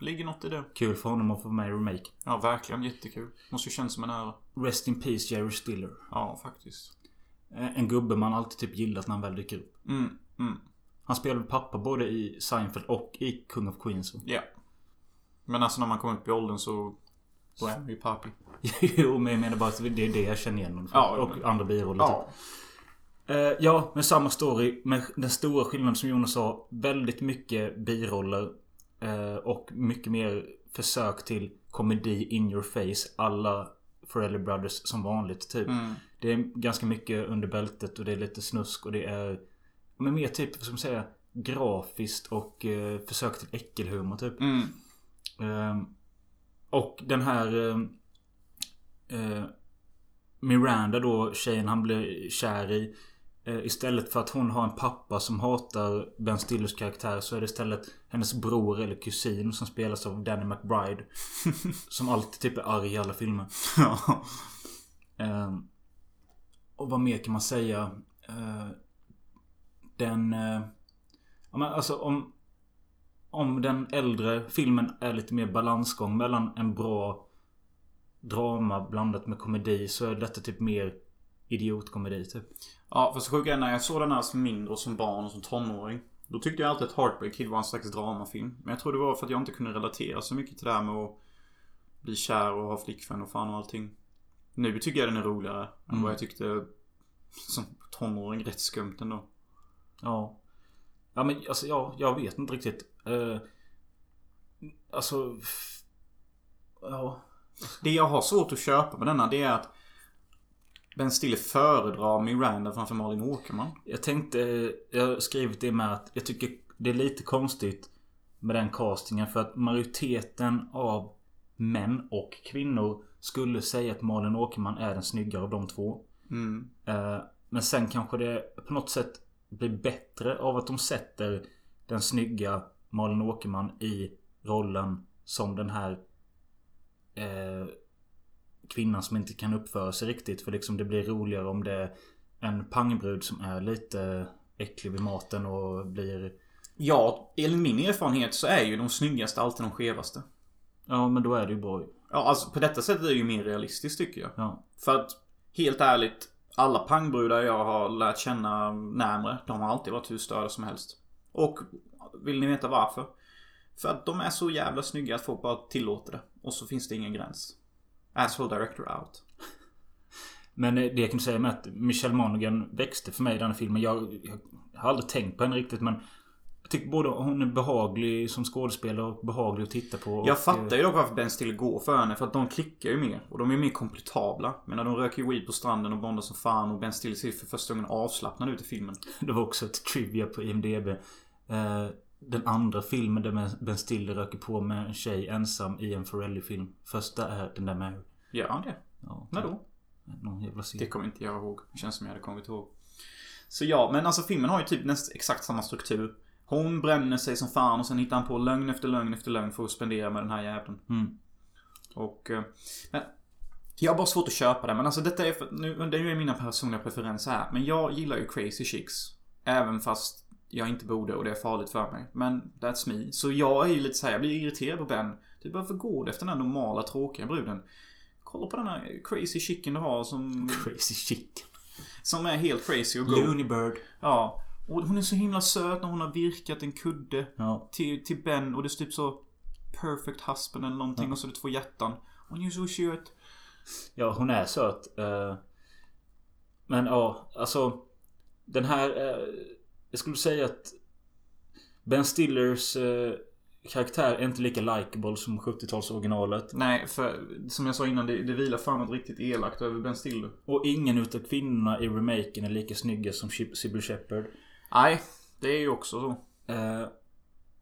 Ligger något i det. Kul för honom att få med i remake. Ja, verkligen jättekul. Måste ju kännas som en ära. Rest in Peace Jerry Stiller. Ja, faktiskt. Eh, En gubbe man alltid typ gillat när han väl dyker upp. Mm, mm. Han spelade pappa både i Seinfeld och i Kung of Queens. Ja. Men alltså när man kommer upp i åldern så... Då är man ju papi. [LAUGHS] jo, men jag menar bara att det är det jag känner igen. Ja, och men- andra biroller. Ja. Eh, ja, med samma story. Men den stora skillnaden som Jonas sa. Väldigt mycket biroller. Eh, och mycket mer försök till komedi in your face. Alla Forelli Brothers som vanligt typ. Mm. Det är ganska mycket under bältet och det är lite snusk och det är... Men mer typ, vad ska man säga? Grafiskt och eh, försök till äckelhumor typ. Mm. Ehm, och den här... ehm, eh, Miranda då, tjejen han blir kär i. eh, istället för att hon har en pappa som hatar Ben Stillers karaktär så är det istället hennes bror eller kusin som spelas av Danny McBride. [LAUGHS] som alltid typ är arg i alla filmer. Ja. Ehm, och vad mer kan man säga? Eh, den... eh, ja, men alltså om... Om den äldre filmen är lite mer balansgång mellan en bra drama blandat med komedi så är detta typ mer idiotkomedi typ. Ja, fast det sjuka är när jag såg den här som mindre och som barn och som tonåring. Då tyckte jag alltid att Heartbreak Kid var en slags dramafilm. Men jag tror det var för att jag inte kunde relatera så mycket till det här med att bli kär och ha flickvän och fan och allting. Nu tycker jag den är roligare än Mm. vad jag tyckte som tonåring rätt skumt ändå. Ja. Ja men alltså ja, jag vet inte riktigt. Eh, alltså... Ja. Det jag har svårt att köpa med denna det är att Ben Stiller föredrar Miranda framför Malin Åkerman. Jag tänkte, jag har skrivit det med att jag tycker det är lite konstigt med den castingen för att majoriteten av män och kvinnor skulle säga att Malin Åkerman är den snyggare av de två. Mm. Eh, Men sen kanske det på något sätt blir bättre av att de sätter den snygga Malin Åkerman i rollen som den här eh, kvinnan som inte kan uppföra sig riktigt. För liksom det blir roligare om det är en pangbrud som är lite äcklig vid maten och blir... Ja, enligt min erfarenhet så är ju de snyggaste alltid de skevaste. Ja men då är det ju bra. Ja, alltså på detta sättet är det ju mer realistiskt tycker jag. Ja. För att, helt ärligt. Alla pangbrudar jag har lärt känna närmre, de har alltid varit hur störda som helst. Och, vill ni veta varför? För att de är så jävla snygga att folk bara tillåter det. Och så finns det ingen gräns. Asshole director out. Men eh, det jag kan säga med att Michelle Monaghan växte för mig i den här filmen. Jag, jag har aldrig tänkt på henne riktigt men jag tycker både hon är behaglig som skådespelare och behaglig att titta på. Jag eh, fattar ju dock varför Ben Stiller går för henne. För att de klickar ju mer. Och de är mer kompletabla. Men när de röker ju weed på stranden och bondar som fan. Och Ben Stiller ser för första gången avslappnad ut i filmen. [LAUGHS] Det var också ett trivia på IMDB. Eh, den andra filmen där Ben Stiller röker på med en tjej ensam i en Ferrelli-film. Första är den där Mary. Gör han det? Ja, När då? Någon jävla scen. Det kommer inte jag ihåg. Det känns som jag hade kommit ihåg. Så ja, men alltså filmen har ju typ nästan exakt samma struktur. Hon bränner sig som fan och sen hittar han på lögn efter lögn efter lögn för att spendera med den här jäveln. Mm. Och... eh, Men, jag har bara svårt att köpa det. Men alltså detta är för, nu, det är ju mina personliga preferenser här. Men jag gillar ju crazy chicks. Även fast jag inte borde och det är farligt för mig. Men that's me. Så jag är ju lite så här, jag blir irriterad på Ben. Du varför går du efter den här normala tråkiga bruden? Kolla på den här crazy chicken du har som... [LAUGHS] Crazy shit. Som är helt crazy och go. Looney Bird. Ja. Och hon är så himla söt när hon har virkat en kudde Ja. till, till Ben och det är typ så Perfect husband eller någonting och så är det två hjärtan. Hon är så söt. Ja, hon är söt. eh, Men ja, alltså. Den här... Jag skulle säga att Ben Stillers eh, karaktär är inte lika likable som 70-talsoriginalet. Nej, för som jag sa innan, det, det vilar fan något riktigt elakt över Ben Stiller. Och ingen utav kvinnorna i remaken är lika snygga som Sybil Shepherd. Nej, det är ju också så. Eh,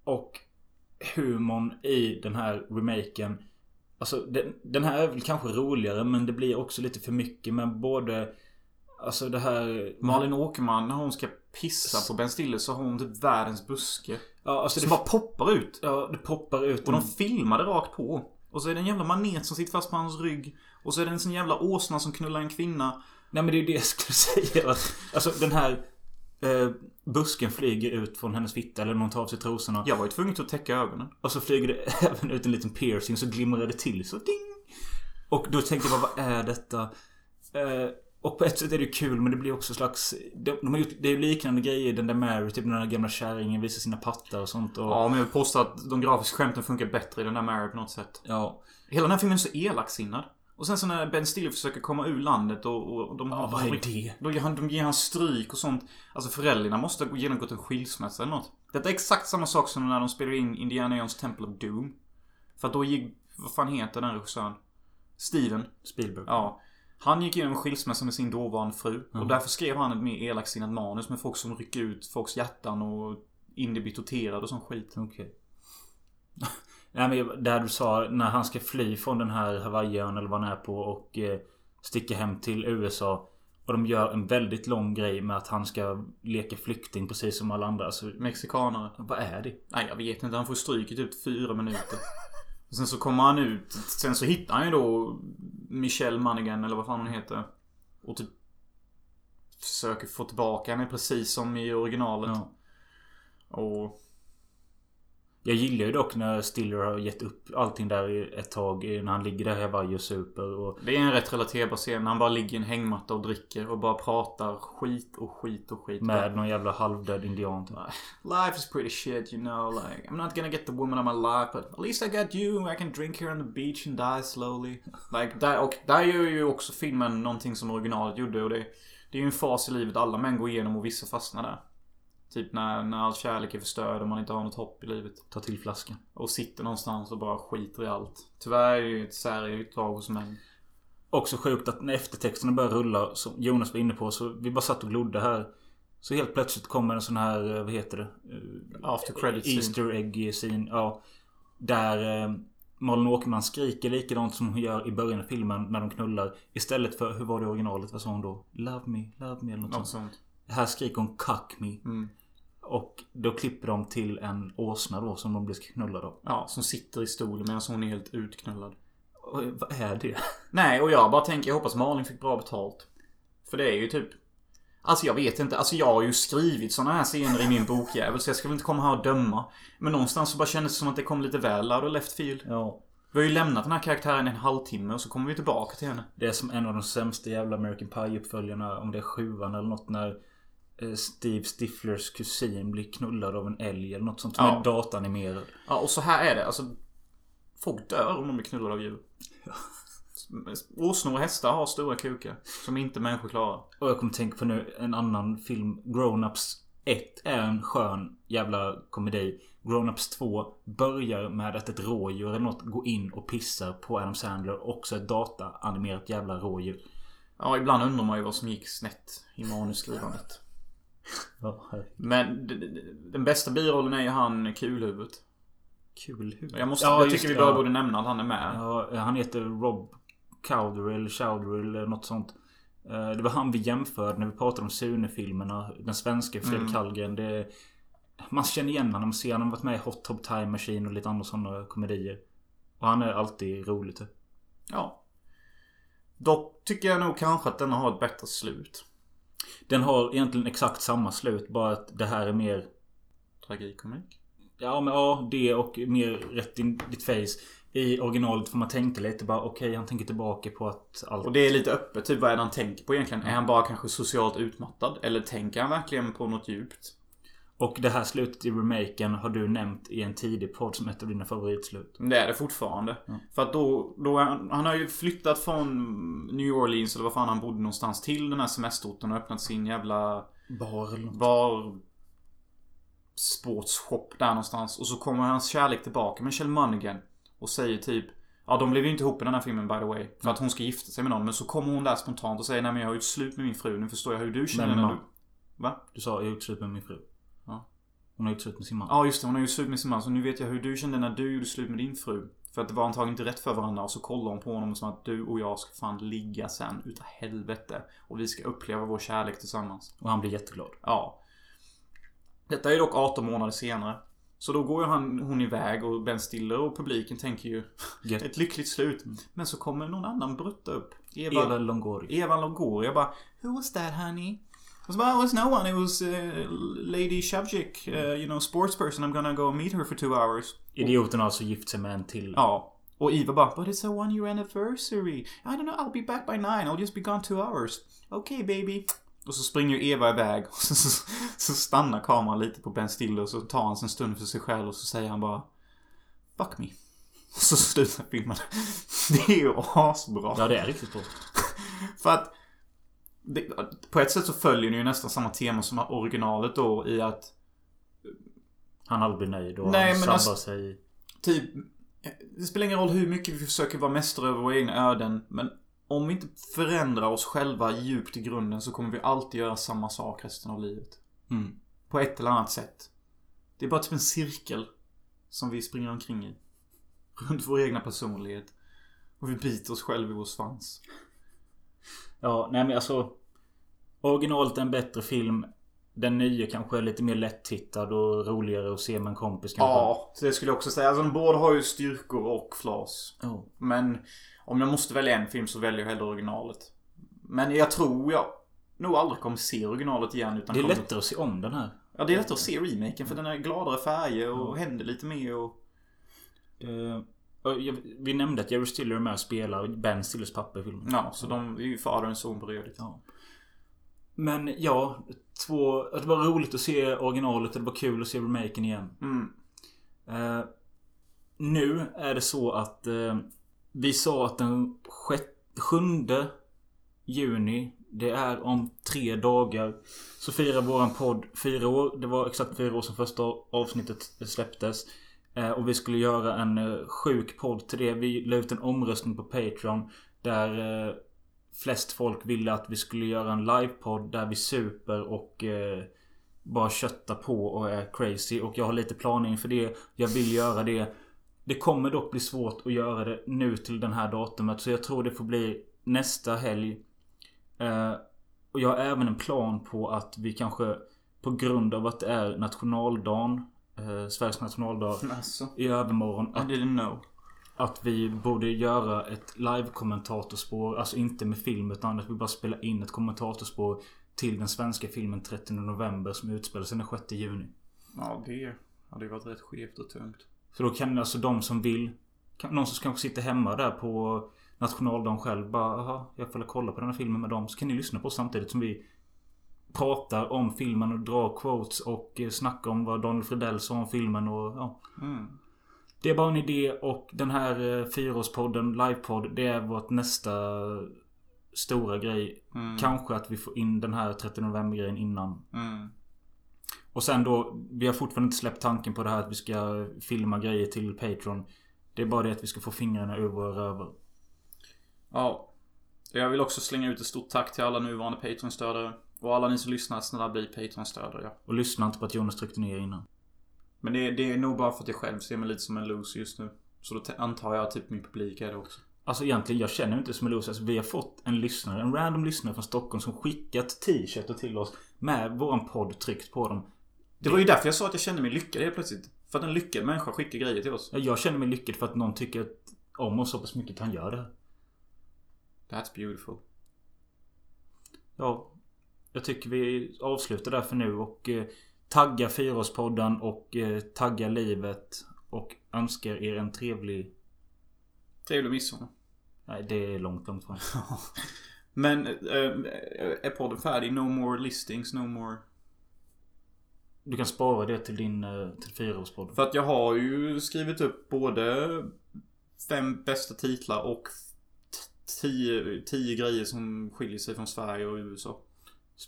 och humorn i den här remaken. Alltså den, den här är väl kanske roligare men det blir också lite för mycket med både... Alltså det här... Malin Åkerman, när hon ska pissa på Ben Stiller så har hon typ världens buske. Ja, alltså Som det, bara poppar ut. ja, det poppar ut. Och de en- filmar det rakt på. Och så är det en jävla manet som sitter fast på hans rygg. Och så är det en sån jävla åsna som knullar en kvinna. Nej men det är det jag skulle [LAUGHS] säga. Att, alltså den här eh, busken flyger ut från hennes fitta eller någon tar av sig trosorna. Jag var ju tvungen att täcka ögonen. Och så flyger det [LAUGHS] även ut en liten piercing så glimrar det till så ding. Och då tänkte jag bara, vad är detta? Eh, och på ett sätt är det kul men det blir också slags... De, de har gjort, det är liknande grejer. Den där Mary, typ den där gamla kärringen visar sina pattar och sånt. Och, Ja, men jag vill påstå att de grafiska skämten funkar bättre i den där Mary på något sätt. ja. Hela den här filmen är så elaksinnad. Och sen så när Ben Stiller försöker komma ur landet och, och de Ja, vad är det? Då ger han, de ger han stryk och sånt. Alltså föräldrarna måste ha genomgått en skilsmässa eller något. Detta är exakt samma sak som när de spelar in Indiana Jones Temple of Doom. För att då gick... Vad fan heter den regissören? Steven. Spielberg. Ja. Han gick igenom en skilsmässa med sin dåvarande fru. Och därför skrev han ett mer elaksinnat manus med folk som rycker ut folks hjärtan och torterad och sån skit. Okej. [LAUGHS] Nej men jag- där du sa när han ska fly från den här Hawaiiön eller vad han är på och eh, sticka hem till USA. Och de gör en väldigt lång grej med att han ska leka flykting precis som alla andra. Alltså, Mexikanare. vad är det? Nej, jag vet inte. Han får stryk i typ fyra minuter. [LAUGHS] Och sen så kommer han ut. Sen så hittar han ju då Michelle Monaghan eller vad fan hon heter. Och typ försöker få tillbaka henne precis som i originalet. Ja. Och Jag gillar ju dock när Stiller har gett upp allting där ett tag. När han ligger där i Hawaii och super. Och, det är en rätt relaterbar scen. när Han bara ligger i en hängmatta och dricker och bara pratar skit och skit och skit. med någon jävla halvdöd indian. typ. Life is pretty shit, you know. Like, I'm not gonna get the woman of my life, but at least I got you. I can drink here on the beach and die slowly. Like, där, och där gör ju också filmen någonting som originalet gjorde. Och det, det är ju en fas i livet alla män går igenom och vissa fastnar där. Typ när, när all kärlek är förstörd och man inte har något hopp i livet. Ta till flaskan. Och sitter någonstans och bara skiter i allt. Tyvärr är det ju ett drag hos män. Också sjukt att när eftertexterna börjar rulla, som Jonas var inne på, så vi bara satt och glodde här. Så helt plötsligt kommer en sån här, eh, vad heter det? Eh, After credit scene. Easter egg scene. Ja. Där eh, Malin Åkerman skriker likadant som hon gör i början av filmen när de knullar. Istället för, hur var det originalet? Vad sa hon då? Love me, love me eller något Något sånt. sånt. Här skriker hon 'cuck me' Mm. Och då klipper de till en åsna då som de blir knullade av. Ja, som sitter i stolen medan hon är helt utknullad. Och, vad är det? Nej, och jag bara tänker, jag hoppas Malin fick bra betalt. För det är ju typ... Alltså jag vet inte. Alltså jag har ju skrivit såna här scener i min bokjävel. Så jag ska väl inte komma här och döma. Men någonstans så bara kändes det som att det kom lite väl out of left field. Ja. Vi har ju lämnat den här karaktären en halvtimme och så kommer vi tillbaka till henne. Det är som en av de sämsta jävla American Pie-uppföljarna. Om det är sjuan eller något när Steve Stiflers kusin blir knullad av en älg eller något sånt som Ja. är datanimerad. Ja, och så här är det. Alltså, folk dör om de blir knullade av djur. Åsnor [LAUGHS] och hästar har stora kukar. Som inte människor klarar. Och jag kommer tänka på nu en annan film. Grown-Ups 1 är en skön jävla komedi. Grown-Ups 2 börjar med att ett rådjur eller något går in och pissar på Adam Sandler. Också ett dataanimerat jävla rådjur. Ja, ibland undrar man ju vad som gick snett i manusskrivandet. Ja. Men den bästa birollen är ju han kulhuvudet. Kul huvud. Jag, måste, Ja, jag tycker vi bara ja. borde nämna att han är med. Ja, han heter Rob Cowdery eller Chowdery eller något sånt. Eh, Det var han vi jämförde när vi pratade om Sune-filmerna. Den svenska Fredrik Mm. Hallgren. Det, man känner igen honom. Man ser honom varit med i Hot Top Time Machine och lite andra sådana komedier. Och han är alltid rolig typ. Ja. Dock tycker jag nog kanske att den har ett bättre slut. Den har egentligen exakt samma slut. Bara att det här är mer... Tragikomik. Ja men ja, det och mer rätt in ditt face. I originalet får man tänka lite bara okej han tänker tillbaka på att allt... Och det är lite öppet. Typ vad är det han tänker på egentligen? Är han bara kanske socialt utmattad? Eller tänker han verkligen på något djupt? Och det här slutet i remaken har du nämnt i en tidig podd som ett av dina favoritslut. Det är det fortfarande. För att då, då han, han har ju flyttat från New Orleans eller vad fan han bodde någonstans till den här semesterorten och öppnat sin jävla Bar eller något. bar sportshop där någonstans. Och så kommer hans kärlek tillbaka med Kjell Monaghan. Och säger typ Ja de blev ju inte ihop i den här filmen by the way. För att hon ska gifta sig med någon. Men så kommer hon där spontant och säger Nej men jag har gjort slut med min fru. Nu förstår jag hur du känner Men när man- du... Va? Du sa jag har gjort slut med min fru. Hon har gjort slut med sin man. Ja just det, hon har ju slut med sin man. Så nu vet jag hur du kände när du gjorde slut med din fru. För att det var antagligen inte rätt för varandra. Och så kollar hon på honom som att du och jag ska fan ligga sen utav helvete. Och vi ska uppleva vår kärlek tillsammans. Och han blir jätteglad. Ja. Detta är dock 18 månader senare. Så då går ju han, hon iväg och Ben Stiller och publiken tänker ju [LAUGHS] Gött. ett lyckligt slut. Men så kommer någon annan brutta upp. Eva Eva, Longoria. Eva Longoria. Bara Who was that honey? Så bara, it was no one. It was uh, Lady Shavjik. Uh, you know, sports person. I'm gonna go meet her for two hours. Idioten har alltså gift sig med en till. Ja. Och Eva bara, but it's a one year anniversary. I don't know, I'll be back by nine. I'll just be gone two hours. Okay baby. Och så springer Eva iväg [LAUGHS] och så, så, så stannar kameran lite på Ben Stiller och så tar han sig en stund för sig själv och så säger han bara Fuck me. Och så [LAUGHS] slutar filmen. [LAUGHS] Det är ju asbra. Ja, det är riktigt bra. För att det, på ett sätt så följer ni ju nästan samma tema som originalet då i att Han aldrig blir nöjd och Nej, han sabbar alltså- sig. Typ Det spelar ingen roll hur mycket vi försöker vara mästare över våra egna öden men om vi inte förändrar oss själva djupt i grunden så kommer vi alltid göra samma sak resten av livet. Mm. På ett eller annat sätt. Det är bara typ en cirkel som vi springer omkring i. Runt vår egna personlighet. Och vi biter oss själva i vår svans. Ja, nej men alltså. Originalet är en bättre film. Den nya kanske är lite mer lättittad och roligare att se med en kompis kanske. Ja, så det skulle jag också säga. Alltså de båda har ju styrkor och flas. Ja. Men om jag måste välja en film så väljer jag hellre originalet. Men jag tror jag nog aldrig kommer se originalet igen. Utan Det är kommer... lättare att se om den här. Ja, det är lättare att se remaken för den är gladare färger och händer lite mer och... Jag- vi nämnde att Jerry Stiller är med och spelar Ben Stillers pappa i filmen. Ja, så de är ju fader och son rödigt. Ja. Men ja, två... Det var roligt att se originalet. Det var kul att se remaken igen. Mm. Eh, nu är det så att eh, vi sa att den sjätte, sjunde juni det är om tre dagar. Så firar våran podd fyra år. Det var exakt fyra år sedan första avsnittet släpptes. Eh, och vi skulle göra en eh, sjuk podd till det. Vi la ut en omröstning på Patreon. Där eh, flest folk ville att vi skulle göra en livepodd där vi super och bara köttar på och är crazy. Och jag har lite planer inför det. Jag vill göra det. Det kommer dock bli svårt att göra det nu till den här datumet. Så jag tror det får bli nästa helg. Och jag har även en plan på att vi kanske på grund av att det är nationaldagen. Eh, Sveriges nationaldag Alltså. i övermorgon. I Att, didn't know. att vi borde göra ett live-kommentatorspår. Alltså inte med film utan att vi bara spelar in ett kommentatorspår. till den svenska filmen 30 november som utspelar sig den 6 juni. Ja, det hade ju varit rätt skevt och tungt. Så då kan alltså de som vill... Kan, någon som kanske sitter hemma där på nationaldagen själv bara Jaha, jag får kolla på den här filmen med dem. Så kan ni lyssna på oss samtidigt som vi pratar om filmen och drar quotes och eh, snackar om vad Donald Fridell sa om filmen och ja. Mm. Det är bara en idé och den här eh, fyraårspodden, livepodd, det är vårt nästa stora grej. Mm. Kanske att vi får in den här 30 november grejen innan. Mm. Och sen då, vi har fortfarande inte släppt tanken på det här att vi ska filma grejer till Patreon. Det är bara det att vi ska få fingrarna ur våra rövar. Ja. Jag vill också slänga ut ett stort tack till alla nuvarande Patreon-stödare. Och alla ni som lyssnar, snälla bli Patreon-stödare. Ja. Och lyssna inte på att Jonas tryckte ner innan. Men det, det är nog bara för att jag själv ser mig lite som en loser just nu. Så då antar jag att typ min publik är det också. Alltså egentligen, jag känner mig inte som en loser. Alltså, vi har fått en lyssnare, en random lyssnare från Stockholm som skickat t-shirtar till oss med våran podd tryckt på dem. Det var ju därför jag sa att jag kände mig lyckad helt plötsligt. För att en lyckad människa skickar grejer till oss. Ja, Jag känner mig lyckad för att någon tycker om oss så pass mycket att han gör det. That's beautiful. Ja. Jag tycker vi avslutar där för nu och eh, taggar fyraårspodden och eh, taggar livet. Och önskar er en trevlig... Trevlig midsommar. Nej, det är långt, långt fram. [LAUGHS] Men äh, är podden färdig? No more listings, no more... Du kan spara det till din eh, till fyraårspodden. För att jag har ju skrivit upp både fem bästa titlar och tio, tio grejer som skiljer sig från Sverige och USA.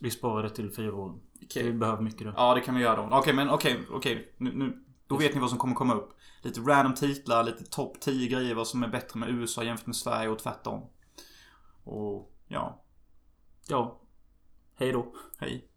Vi sparar det till fyra år. Okej. Vi behöver mycket då. Ja, det kan vi göra då. Okej, men okej, okej. Nu, nu, då vet ni vad som kommer komma upp. Lite random titlar, lite topp 10 grejer vad som är bättre med USA jämfört med Sverige och tvärtom. Och ja, Ja. Hej då. hej.